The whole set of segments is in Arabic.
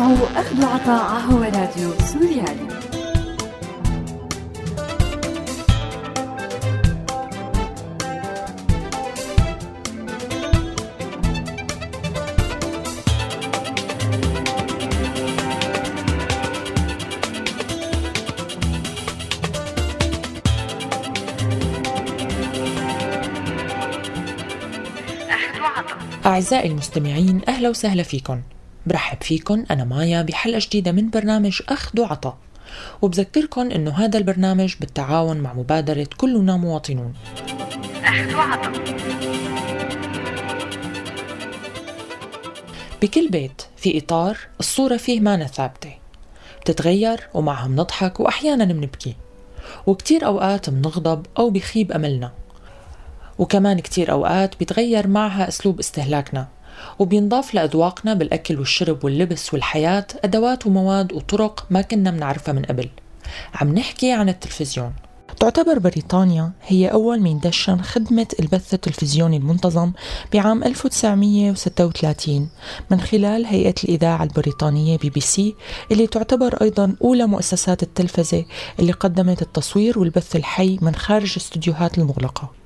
تسمعوا أخذ وعطاء هو راديو سوريالي. أعزائي المستمعين أهلا وسهلا فيكم. برحب فيكم أنا مايا بحلقة جديدة من برنامج أخذ وعطاء. وبذكركم أنه هذا البرنامج بالتعاون مع مبادرة كلنا مواطنون أخذ وعطاء. بكل بيت في إطار الصورة فيه مانا ثابتة. بتتغير ومعها منضحك وأحيانا بنبكي وكتير أوقات بنغضب أو بخيب أملنا. وكمان كتير أوقات بيتغير معها أسلوب استهلاكنا. وبينضاف لأذواقنا بالأكل والشرب واللبس والحياة أدوات ومواد وطرق ما كنا منعرفها من قبل. عم نحكي عن التلفزيون. تعتبر بريطانيا هي أول من دشن خدمة البث التلفزيوني المنتظم بعام 1936 من خلال هيئة الإذاعة البريطانية بي بي سي اللي تعتبر أيضا أولى مؤسسات التلفزة اللي قدمت التصوير والبث الحي من خارج الاستديوهات المغلقة.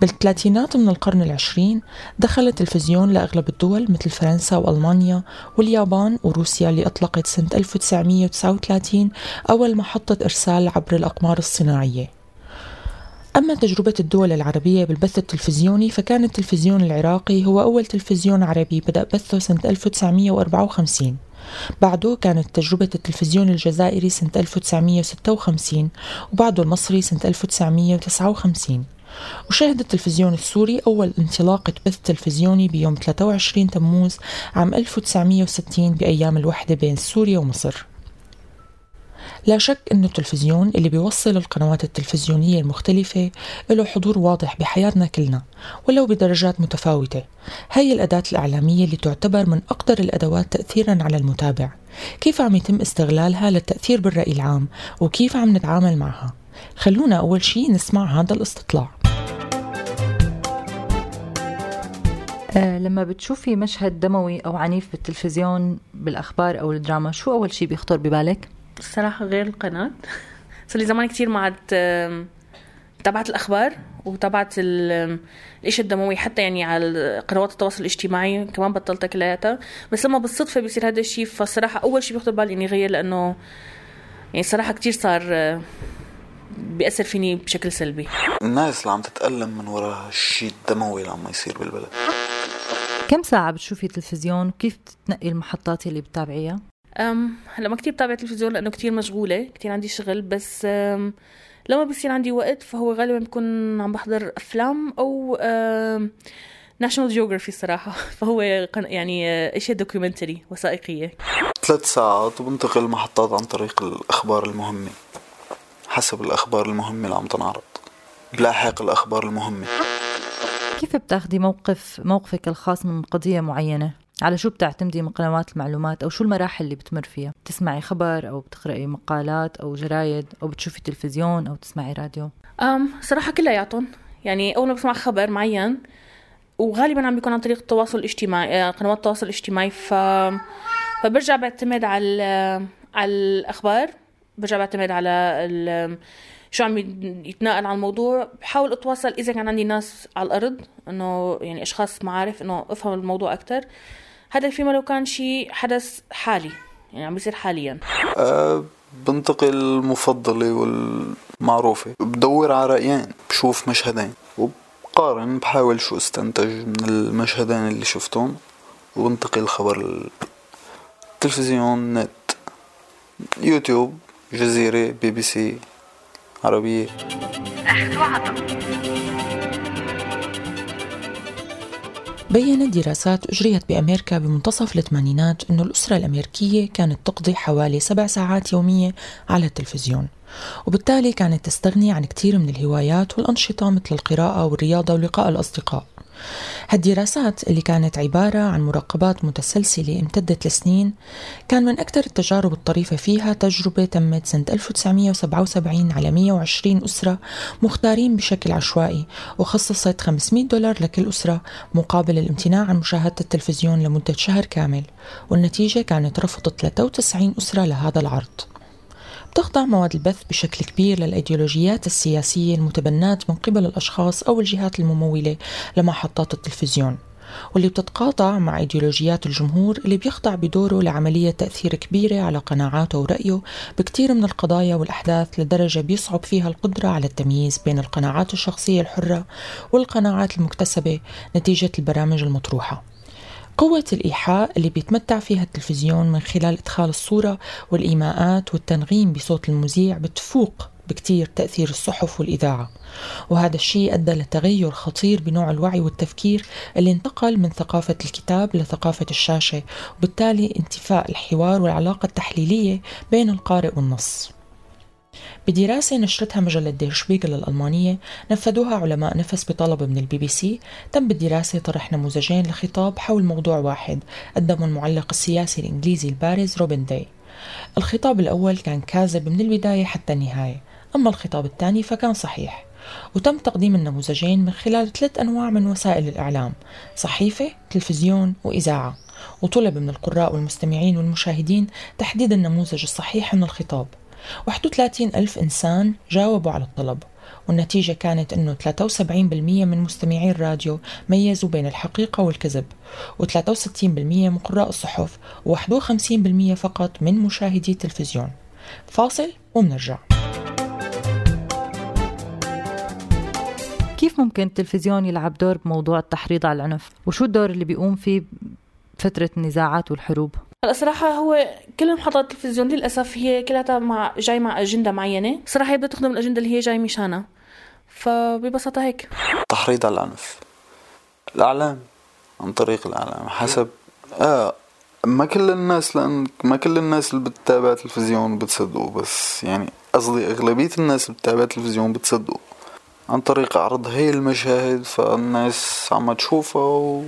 بالثلاثينات من القرن العشرين دخل التلفزيون لأغلب الدول مثل فرنسا وألمانيا واليابان وروسيا اللي أطلقت سنة 1939 أول محطة إرسال عبر الأقمار الصناعية. أما تجربة الدول العربية بالبث التلفزيوني فكان التلفزيون العراقي هو أول تلفزيون عربي بدأ بثه سنة 1954 بعده كانت تجربة التلفزيون الجزائري سنة 1956 وبعده المصري سنة 1959 وشهد التلفزيون السوري أول انطلاقة بث تلفزيوني بيوم 23 تموز عام 1960 بأيام الوحدة بين سوريا ومصر. لا شك أن التلفزيون اللي بيوصل القنوات التلفزيونية المختلفة له حضور واضح بحياتنا كلنا ولو بدرجات متفاوتة. هاي الأداة الإعلامية اللي تعتبر من أقدر الأدوات تأثيرا على المتابع. كيف عم يتم استغلالها للتأثير بالرأي العام وكيف عم نتعامل معها؟ خلونا أول شيء نسمع هذا الاستطلاع. لما بتشوفي مشهد دموي أو عنيف بالتلفزيون بالأخبار أو الدراما شو أول شيء بيخطر ببالك؟ الصراحة غير القناة. صار لي زمان كثير ما عاد تابعت الأخبار وتابعت الإشي الدموي حتى يعني على قنوات التواصل الاجتماعي كمان بطلتها كلياتها. بس لما بالصدفة بيصير هذا الشيء فالصراحه أول شيء بيخطر بالي إني غير لأنه يعني صراحة كثير صار بيأثر فيني بشكل سلبي. الناس اللي عم تتألم من وراء الشيء الدموي اللي عم يصير بالبلد. كم ساعة بتشوفي تلفزيون وكيف بتنقي المحطات اللي بتتابعيها؟ أم هلا ما كتير بتابع تلفزيون لأنه كتير مشغولة كتير عندي شغل بس أم لما بصير عندي وقت فهو غالبا بكون عم بحضر أفلام أو National Geographic الصراحة فهو يعني اشياء documentary وثائقية. ثلاث ساعات وبنتقل المحطات عن طريق الأخبار المهمة حسب الأخبار المهمة اللي عم تنعرض بلاحق الأخبار المهمة. كيف بتاخدي موقف موقفك الخاص من قضية معينة؟ على شو بتعتمدي من قنوات المعلومات أو شو المراحل اللي بتمر فيها؟ بتسمعي خبر أو بتقرأي مقالات أو جرايد أو بتشوفي تلفزيون أو تسمعي راديو؟ أم صراحة كلياتهم يعني أول ما بسمع خبر معين وغالبا عم بيكون عن طريق التواصل الاجتماعي آه، قنوات التواصل الاجتماعي ف فبرجع بعتمد على على الأخبار برجع بعتمد على. شو عم يتناقل عن الموضوع. بحاول أتواصل إذا كان عندي ناس على الأرض إنه يعني أشخاص معارف إنه أفهم الموضوع أكثر هذا فيما لو كان شيء حدث حالي يعني عم بيصير حاليا. أه بنتقل المفضلة والمعروفة. بدور على رأيين بشوف مشهدين. وبقارن بحاول شو أستنتج من المشهدين اللي شفتهم. وبنتقل الخبر التلفزيون نت يوتيوب جزيرة بي بي سي. عربية بينت دراسات أجريت بأمريكا بمنتصف الثمانينات أن الأسرة الأمريكية كانت تقضي حوالي سبع ساعات يومية على التلفزيون. وبالتالي كانت تستغني عن كثير من الهوايات والأنشطة مثل القراءة والرياضة ولقاء الأصدقاء. هالدراسات اللي كانت عبارة عن مراقبات متسلسلة امتدت لسنين كان من أكثر التجارب الطريفة فيها تجربة تمت سنة 1977 على 120 أسرة مختارين بشكل عشوائي وخصصت 500 دولار لكل أسرة مقابل الامتناع عن مشاهدة التلفزيون لمدة شهر كامل والنتيجة كانت رفض 93 أسرة لهذا العرض. تخضع مواد البث بشكل كبير للأيديولوجيات السياسية المتبناة من قبل الأشخاص أو الجهات الممولة لمحطات التلفزيون واللي بتتقاطع مع إيديولوجيات الجمهور اللي بيخضع بدوره لعملية تأثير كبيرة على قناعاته ورأيه بكثير من القضايا والأحداث لدرجة بيصعب فيها القدرة على التمييز بين القناعات الشخصية الحرة والقناعات المكتسبة نتيجة البرامج المطروحة. قوة الإيحاء اللي بيتمتع فيها التلفزيون من خلال إدخال الصورة والإيماءات والتنغيم بصوت المذيع بتفوق بكتير تأثير الصحف والإذاعة. وهذا الشيء أدى لتغير خطير بنوع الوعي والتفكير اللي انتقل من ثقافة الكتاب لثقافة الشاشة وبالتالي انتفاء الحوار والعلاقة التحليلية بين القارئ والنص. بدراسة نشرتها مجلة دير شبيغل الألمانية نفذوها علماء نفس بطلب من البي بي سي. تم بالدراسة طرح نموذجين لخطاب حول موضوع واحد قدمه المعلق السياسي الإنجليزي البارز روبن داي. الخطاب الأول كان كاذب من البداية حتى النهاية أما الخطاب الثاني فكان صحيح. وتم تقديم النموذجين من خلال ثلاث أنواع من وسائل الإعلام صحيفة، تلفزيون وإذاعة. وطلب من القراء والمستمعين والمشاهدين تحديد النموذج الصحيح من الخطاب. 31 ألف إنسان جاوبوا على الطلب والنتيجة كانت أنه 73% من مستمعي الراديو ميزوا بين الحقيقة والكذب و63% من قراء الصحف و51% فقط من مشاهدي التلفزيون. فاصل ومنرجع كيف ممكن التلفزيون يلعب دور بموضوع التحريض على العنف؟ وشو الدور اللي بيقوم فيه فترة النزاعات والحروب؟ هلا صراحة هو كل محطات التلفزيون للأسف هي كلها مع جاي مع أجندة معينة. صراحة هي بدها تخدم الأجندة اللي هي جاي مشانها. فببساطة هيك. تحريض على العنف الإعلام. عن طريق الإعلام. حسب آه ما كل الناس لأن ما كل الناس اللي بتتابع تلفزيون بتصدقوا بس يعني قصدي أغلبية الناس اللي بتتابع تلفزيون بتصدقوا. عن طريق عرض هي المشاهد فالناس عم تشوفها و...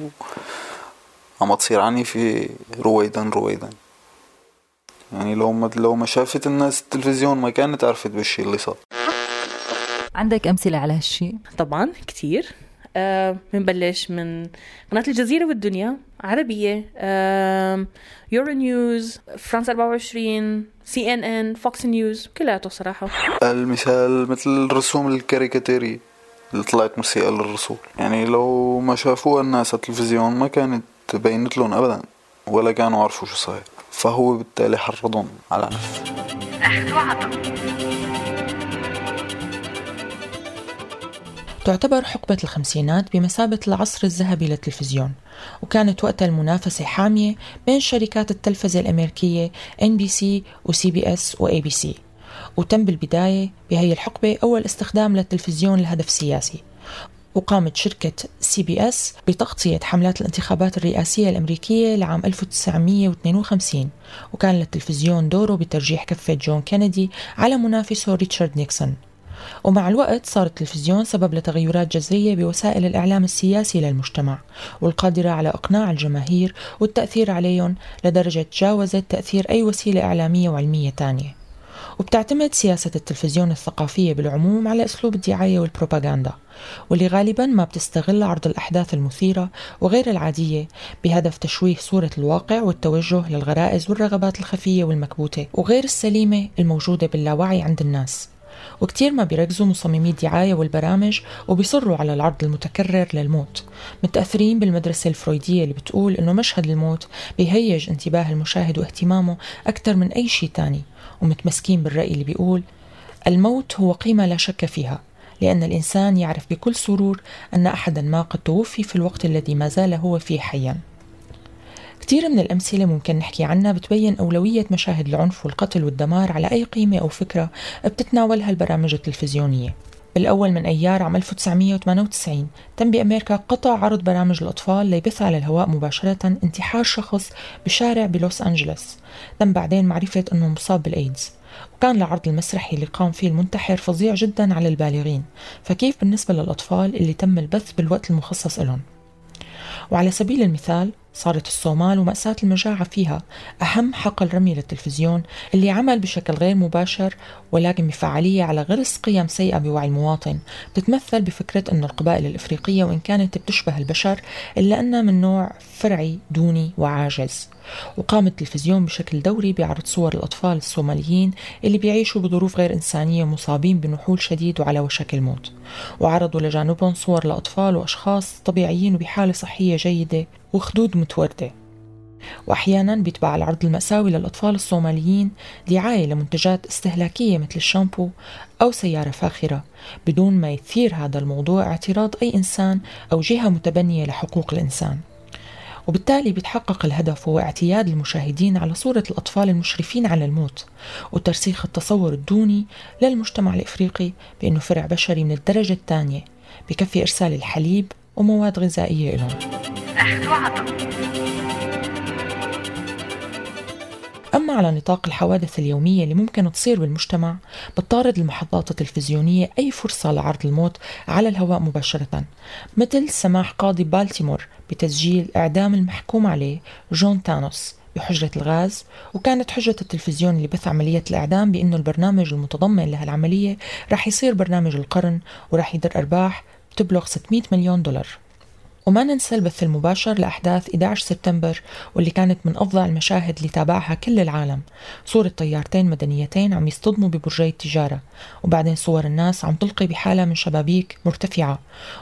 عم تصير عنيفة رويدا رويدا. يعني لو ما لو ما شافت الناس التلفزيون ما كانت عرفت بالشي اللي صار. عندك أمثلة على هالشي؟ طبعا كتير. آه بنبلش من قناة الجزيرة والدنيا عربية. آه يورو نيوز فرانس 24 سي ان ان فوكس نيوز كلياته صراحة. المثال مثل الرسوم الكاريكاتيرية اللي طلعت مسيئة للرسول. يعني لو ما شافوها الناس على التلفزيون ما كانت بينت لهم ابدا ولا كانوا عرفوا شو صاير. فهو بالتالي حرضهم على تعتبر حقبة الخمسينات بمثابة العصر الذهبي للتلفزيون وكانت وقتها المنافسة حامية بين شركات التلفزة الأمريكية NBC و CBS و ABC وتم بالبداية بهي الحقبة أول استخدام للتلفزيون لهدف سياسي. وقامت شركة سي بي إس بتغطية حملات الانتخابات الرئاسية الأمريكية لعام 1952 وكان للتلفزيون دوره بترجيح كفة جون كينيدي على منافسه ريتشارد نيكسون. ومع الوقت صار التلفزيون سبب لتغيرات جذرية بوسائل الإعلام السياسي للمجتمع والقادرة على إقناع الجماهير والتأثير عليهم لدرجة تجاوزت تأثير أي وسيلة إعلامية وعلمية تانية. وبتعتمد سياسة التلفزيون الثقافية بالعموم على أسلوب الدعاية والبروباغندا. واللي غالبا ما بتستغل عرض الأحداث المثيرة وغير العادية بهدف تشويه صورة الواقع والتوجه للغرائز والرغبات الخفية والمكبوتة وغير السليمة الموجودة باللاوعي عند الناس. وكتير ما بيركزوا مصممي الدعاية والبرامج وبيصروا على العرض المتكرر للموت متأثرين بالمدرسة الفرويدية اللي بتقول إنه مشهد الموت بيهيج انتباه المشاهد واهتمامه أكثر من أي شيء تاني ومتمسكين بالرأي اللي بيقول الموت هو قيمة لا شك فيها لأن الإنسان يعرف بكل سرور أن أحدا ما قد توفي في الوقت الذي ما زال هو فيه حيا. كثير من الأمثلة ممكن نحكي عنها بتبين أولوية مشاهد العنف والقتل والدمار على أي قيمة أو فكرة بتتناولها البرامج التلفزيونية. بالأول من أيار عام 1998 تم بأمريكا قطع عرض برامج الأطفال ليبث على الهواء مباشرة انتحار شخص بشارع بلوس أنجلوس. تم بعدين معرفة أنه مصاب بالإيدز. وكان العرض المسرحي اللي قام فيه المنتحر فظيع جدا على البالغين. فكيف بالنسبة للأطفال اللي تم البث بالوقت المخصص لهم؟ وعلى سبيل المثال صارت الصومال ومأساة المجاعة فيها أهم حقل رمي للتلفزيون اللي عمل بشكل غير مباشر ولكن بفعالية على غرس قيم سيئة بوعي المواطن بتتمثل بفكرة أن القبائل الإفريقية وإن كانت بتشبه البشر إلا أنها من نوع فرعي دوني وعاجز. وقام التلفزيون بشكل دوري بعرض صور الأطفال الصوماليين اللي بيعيشوا بظروف غير إنسانية مصابين بنحول شديد وعلى وشك الموت. وعرضوا لجانبهم صور لأطفال وأشخاص طبيعيين وبحالة صحية جيدة وخدود متوردة. وأحيانا بيتبع العرض المأساوي للأطفال الصوماليين دعاية لمنتجات استهلاكية مثل الشامبو أو سيارة فاخرة بدون ما يثير هذا الموضوع اعتراض أي إنسان أو جهة متبنية لحقوق الإنسان. وبالتالي بيتحقق الهدف هو اعتياد المشاهدين على صورة الأطفال المشرفين على الموت وترسيخ التصور الدوني للمجتمع الإفريقي بأنه فرع بشري من الدرجة الثانية بكفي إرسال الحليب ومواد غذائية لهم أما على نطاق الحوادث اليومية اللي ممكن تصير بالمجتمع بتطارد المحطات التلفزيونية أي فرصة لعرض الموت على الهواء مباشرة مثل سماح قاضي بالتيمور بتسجيل إعدام المحكوم عليه جون تانوس بحجرة الغاز وكانت حجة التلفزيون اللي بث عملية الإعدام بأنه البرنامج المتضمن لهالعملية رح يصير برنامج القرن ورح يدر أرباح بتبلغ 600 مليون دولار. وما ننسى البث المباشر لأحداث 11 سبتمبر واللي كانت من أفظع المشاهد اللي تابعها كل العالم. صورة طيارتين مدنيتين عم يصطدموا ببرجي التجارة. وبعدين صور الناس عم تلقي بحالة من شبابيك مرتفعة.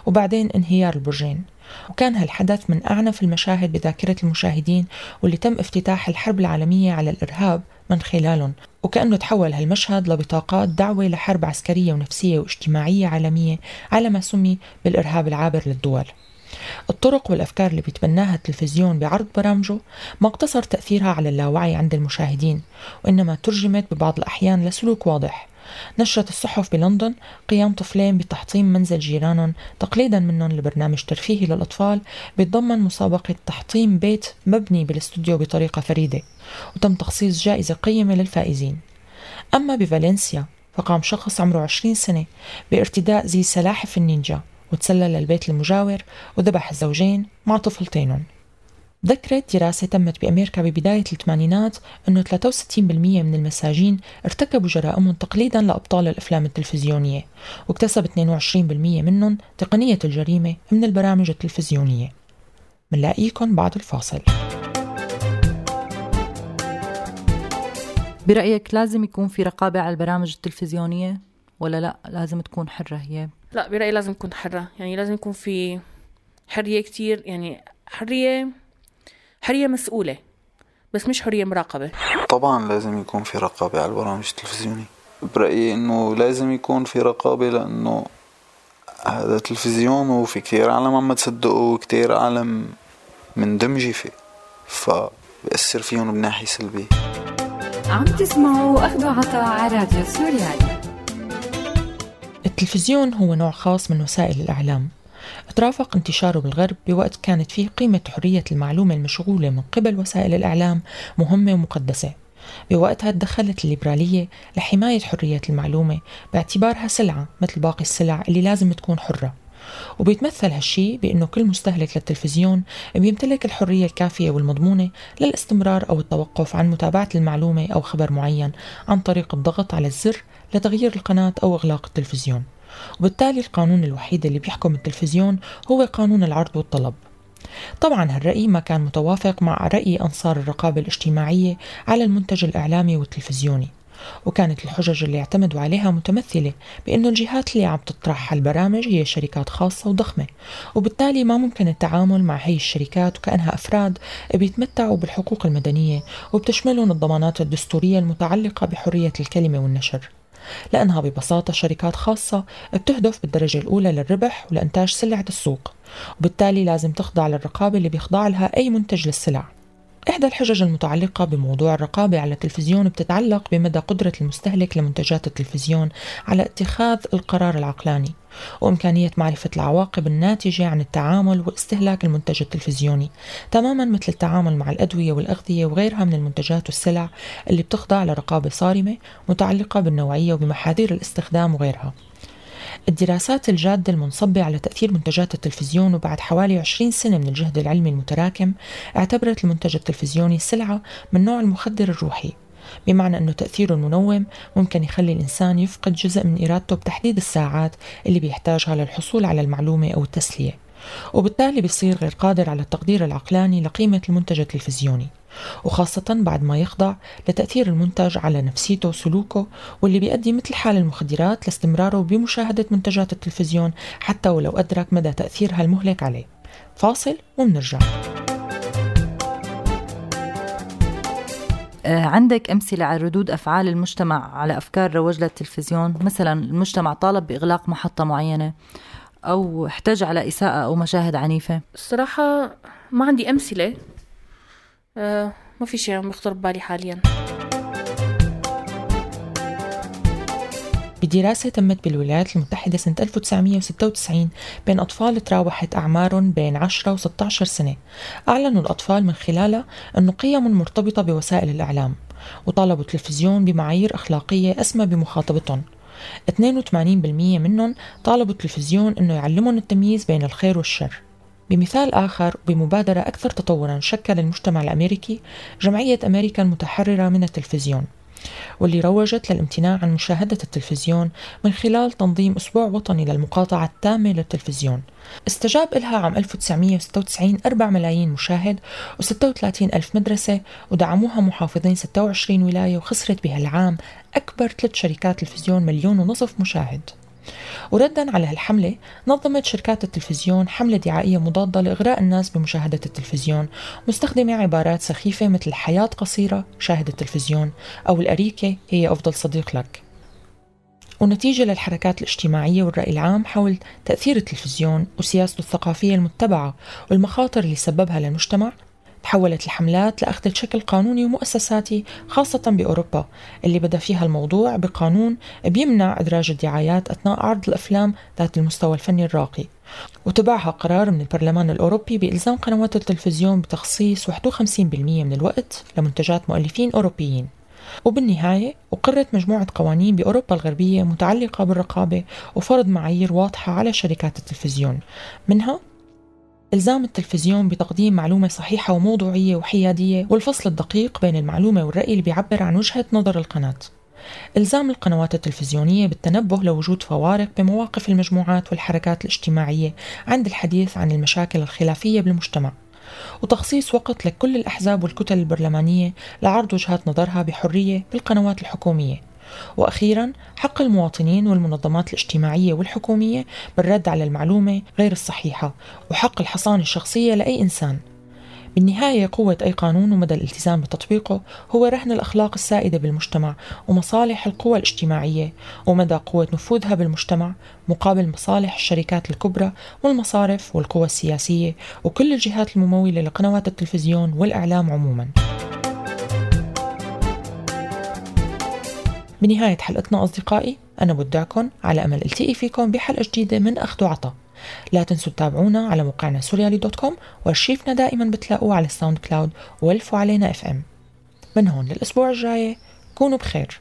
وبعدين انهيار البرجين. وكان هالحدث من أعنف المشاهد بذاكرة المشاهدين واللي تم افتتاح الحرب العالمية على الإرهاب من خلالهم. وكأنه تحول هالمشهد لبطاقات دعوة لحرب عسكرية ونفسية واجتماعية عالمية على ما سمي بالإرهاب العابر للدول. الطرق والأفكار اللي بيتبناها التلفزيون بعرض برامجه ما اقتصر تأثيرها على اللاوعي عند المشاهدين وإنما ترجمت ببعض الأحيان لسلوك واضح نشرت الصحف بلندن قيام طفلين بتحطيم منزل جيرانهم تقليدا منهم لبرنامج ترفيهي للأطفال بيتضمن مسابقة تحطيم بيت مبني بالاستوديو بطريقة فريدة وتم تخصيص جائزة قيمة للفائزين. أما بفالنسيا فقام شخص عمره 20 سنة بارتداء زي سلاحف النينجا وتسلل للبيت المجاور وذبح الزوجين مع طفلتينهم. ذكرت دراسة تمت بأمريكا ببداية الثمانينات أنه 63% من المساجين ارتكبوا جرائمهم تقليدا لأبطال الأفلام التلفزيونية واكتسب 22% منهم تقنية الجريمة من البرامج التلفزيونية. منلاقيكم بعد الفاصل. برأيك لازم يكون في رقابة على البرامج التلفزيونية ولا لا؟ لازم تكون حرة هي؟ لا برأيي لازم تكون حرة. يعني لازم يكون في حرية كتير. يعني حرية حرية مسؤولة بس مش حرية مراقبة. طبعا لازم يكون في رقابة على البرامج التلفزيونية برأيي إنه لازم يكون في رقابة لأنه هذا تلفزيون وفي كتير عالم عم تصدقوا وكتير عالم مندمجة فيه فبأثر فيهم بناحية سلبية. عم تسمعوا أخذ عطاء على راديو سوريالي. التلفزيون هو نوع خاص من وسائل الإعلام. ترافق انتشاره بالغرب بوقت كانت فيه قيمة حرية المعلومة المشغولة من قبل وسائل الإعلام مهمة ومقدسة. بوقتها تدخلت الليبرالية لحماية حرية المعلومة باعتبارها سلعة مثل باقي السلع اللي لازم تكون حرة. وبيتمثل هالشي بأنه كل مستهلك للتلفزيون بيمتلك الحرية الكافية والمضمونة للاستمرار أو التوقف عن متابعة المعلومة أو خبر معين عن طريق الضغط على الزر لتغيير القناة أو إغلاق التلفزيون. وبالتالي القانون الوحيد اللي بيحكم التلفزيون هو قانون العرض والطلب. طبعا هالرأي ما كان متوافق مع رأي أنصار الرقابة الاجتماعية على المنتج الإعلامي والتلفزيوني وكانت الحجج اللي اعتمدوا عليها متمثلة بأنه الجهات اللي عم تطرح هالبرامج هي شركات خاصة وضخمة وبالتالي ما ممكن التعامل مع هي الشركات وكأنها أفراد بيتمتعوا بالحقوق المدنية وبتشملهم الضمانات الدستورية المتعلقة بحرية الكلمة والنشر. لأنها ببساطة شركات خاصة بتهدف بالدرجة الأولى للربح ولإنتاج سلعة السوق وبالتالي لازم تخضع للرقابة اللي بيخضع لها أي منتج للسلع. إحدى الحجج المتعلقة بموضوع الرقابة على التلفزيون بتتعلق بمدى قدرة المستهلك لمنتجات التلفزيون على اتخاذ القرار العقلاني. وإمكانية معرفة العواقب الناتجة عن التعامل واستهلاك المنتج التلفزيوني تماما مثل التعامل مع الأدوية والأغذية وغيرها من المنتجات والسلع اللي بتخضع لرقابة صارمة متعلقة بالنوعية وبمحاذير الاستخدام وغيرها. الدراسات الجادة المنصبة على تأثير منتجات التلفزيون وبعد حوالي 20 سنة من الجهد العلمي المتراكم اعتبرت المنتج التلفزيوني سلعة من نوع المخدر الروحي. بمعنى أنه تأثيره المنوم ممكن يخلي الإنسان يفقد جزء من إرادته بتحديد الساعات اللي بيحتاجها للحصول على المعلومة أو التسلية. وبالتالي بيصير غير قادر على التقدير العقلاني لقيمة المنتج التلفزيوني وخاصة بعد ما يخضع لتأثير المنتج على نفسيته وسلوكه واللي بيؤدي مثل حال المخدرات لاستمراره بمشاهدة منتجات التلفزيون حتى ولو أدرك مدى تأثيرها المهلك عليه. فاصل ومنرجع. عندك أمثلة على ردود أفعال المجتمع على أفكار روج للتلفزيون؟ مثلا المجتمع طالب بإغلاق محطة معينة أو احتاج على إساءة أو مشاهد عنيفة؟ الصراحة ما عندي أمثلة. أه ما في شيء عم يخطر ببالي حاليا. بدراسة تمت بالولايات المتحدة سنة 1996 بين أطفال تراوحت أعمارهم بين 10 و 16 سنة. أعلنوا الأطفال من خلالها أنه قيم مرتبطة بوسائل الإعلام وطالبوا التلفزيون بمعايير أخلاقية أسمى بمخاطبتهم. 82% منهم طالبوا التلفزيون أنه يعلمهم التمييز بين الخير والشر. بمثال آخر بمبادرة أكثر تطورا شكل المجتمع الأمريكي جمعية أمريكا المتحررة من التلفزيون. واللي روجت للامتناع عن مشاهدة التلفزيون من خلال تنظيم أسبوع وطني للمقاطعة التامة للتلفزيون. استجاب إلها عام 1996 4 ملايين مشاهد و36 ألف مدرسة ودعموها محافظين 26 ولاية وخسرت بهالعام أكبر ثلاث شركات تلفزيون مليون ونصف مشاهد. وردا على هالحملة نظمت شركات التلفزيون حملة دعائية مضادة لإغراء الناس بمشاهدة التلفزيون. مستخدمة عبارات سخيفة مثل الحياة قصيرة شاهد التلفزيون أو الأريكة هي أفضل صديق لك ونتيجة للحركات الاجتماعية والرأي العام حول تأثير التلفزيون وسياسته الثقافية المتبعة والمخاطر اللي سببها للمجتمع تحولت الحملات لأخذ شكل قانوني ومؤسساتي خاصة بأوروبا. اللي بدأ فيها الموضوع بقانون بيمنع إدراج الدعايات أثناء عرض الأفلام ذات المستوى الفني الراقي. وتبعها قرار من البرلمان الأوروبي بإلزام قنوات التلفزيون بتخصيص 51% من الوقت لمنتجات مؤلفين أوروبيين. وبالنهاية أقرت مجموعة قوانين بأوروبا الغربية متعلقة بالرقابة وفرض معايير واضحة على شركات التلفزيون. منها إلزام التلفزيون بتقديم معلومة صحيحة وموضوعية وحيادية والفصل الدقيق بين المعلومة والرأي اللي بيعبر عن وجهة نظر القناة. إلزام القنوات التلفزيونية بالتنبه لوجود فوارق بمواقف المجموعات والحركات الاجتماعية عند الحديث عن المشاكل الخلافية بالمجتمع. وتخصيص وقت لكل الأحزاب والكتل البرلمانية لعرض وجهات نظرها بحرية بالقنوات الحكومية. وأخيرا حق المواطنين والمنظمات الاجتماعية والحكومية بالرد على المعلومة غير الصحيحة وحق الحصانة الشخصية لأي إنسان بالنهاية قوة أي قانون ومدى الالتزام بتطبيقه هو رهن الأخلاق السائدة بالمجتمع ومصالح القوى الاجتماعية ومدى قوة نفوذها بالمجتمع مقابل مصالح الشركات الكبرى والمصارف والقوى السياسية وكل الجهات الممولة لقنوات التلفزيون والإعلام عموماً. بنهاية حلقتنا أصدقائي أنا بودعكم على أمل التقي فيكم بحلقة جديدة من أخذ وعطا لا تنسوا تتابعونا على موقعنا سوريالي dot com وارشيفنا دائما بتلاقوه على ال SoundCloud ولفوا علينا FM من هون للأسبوع الجاي كونوا بخير.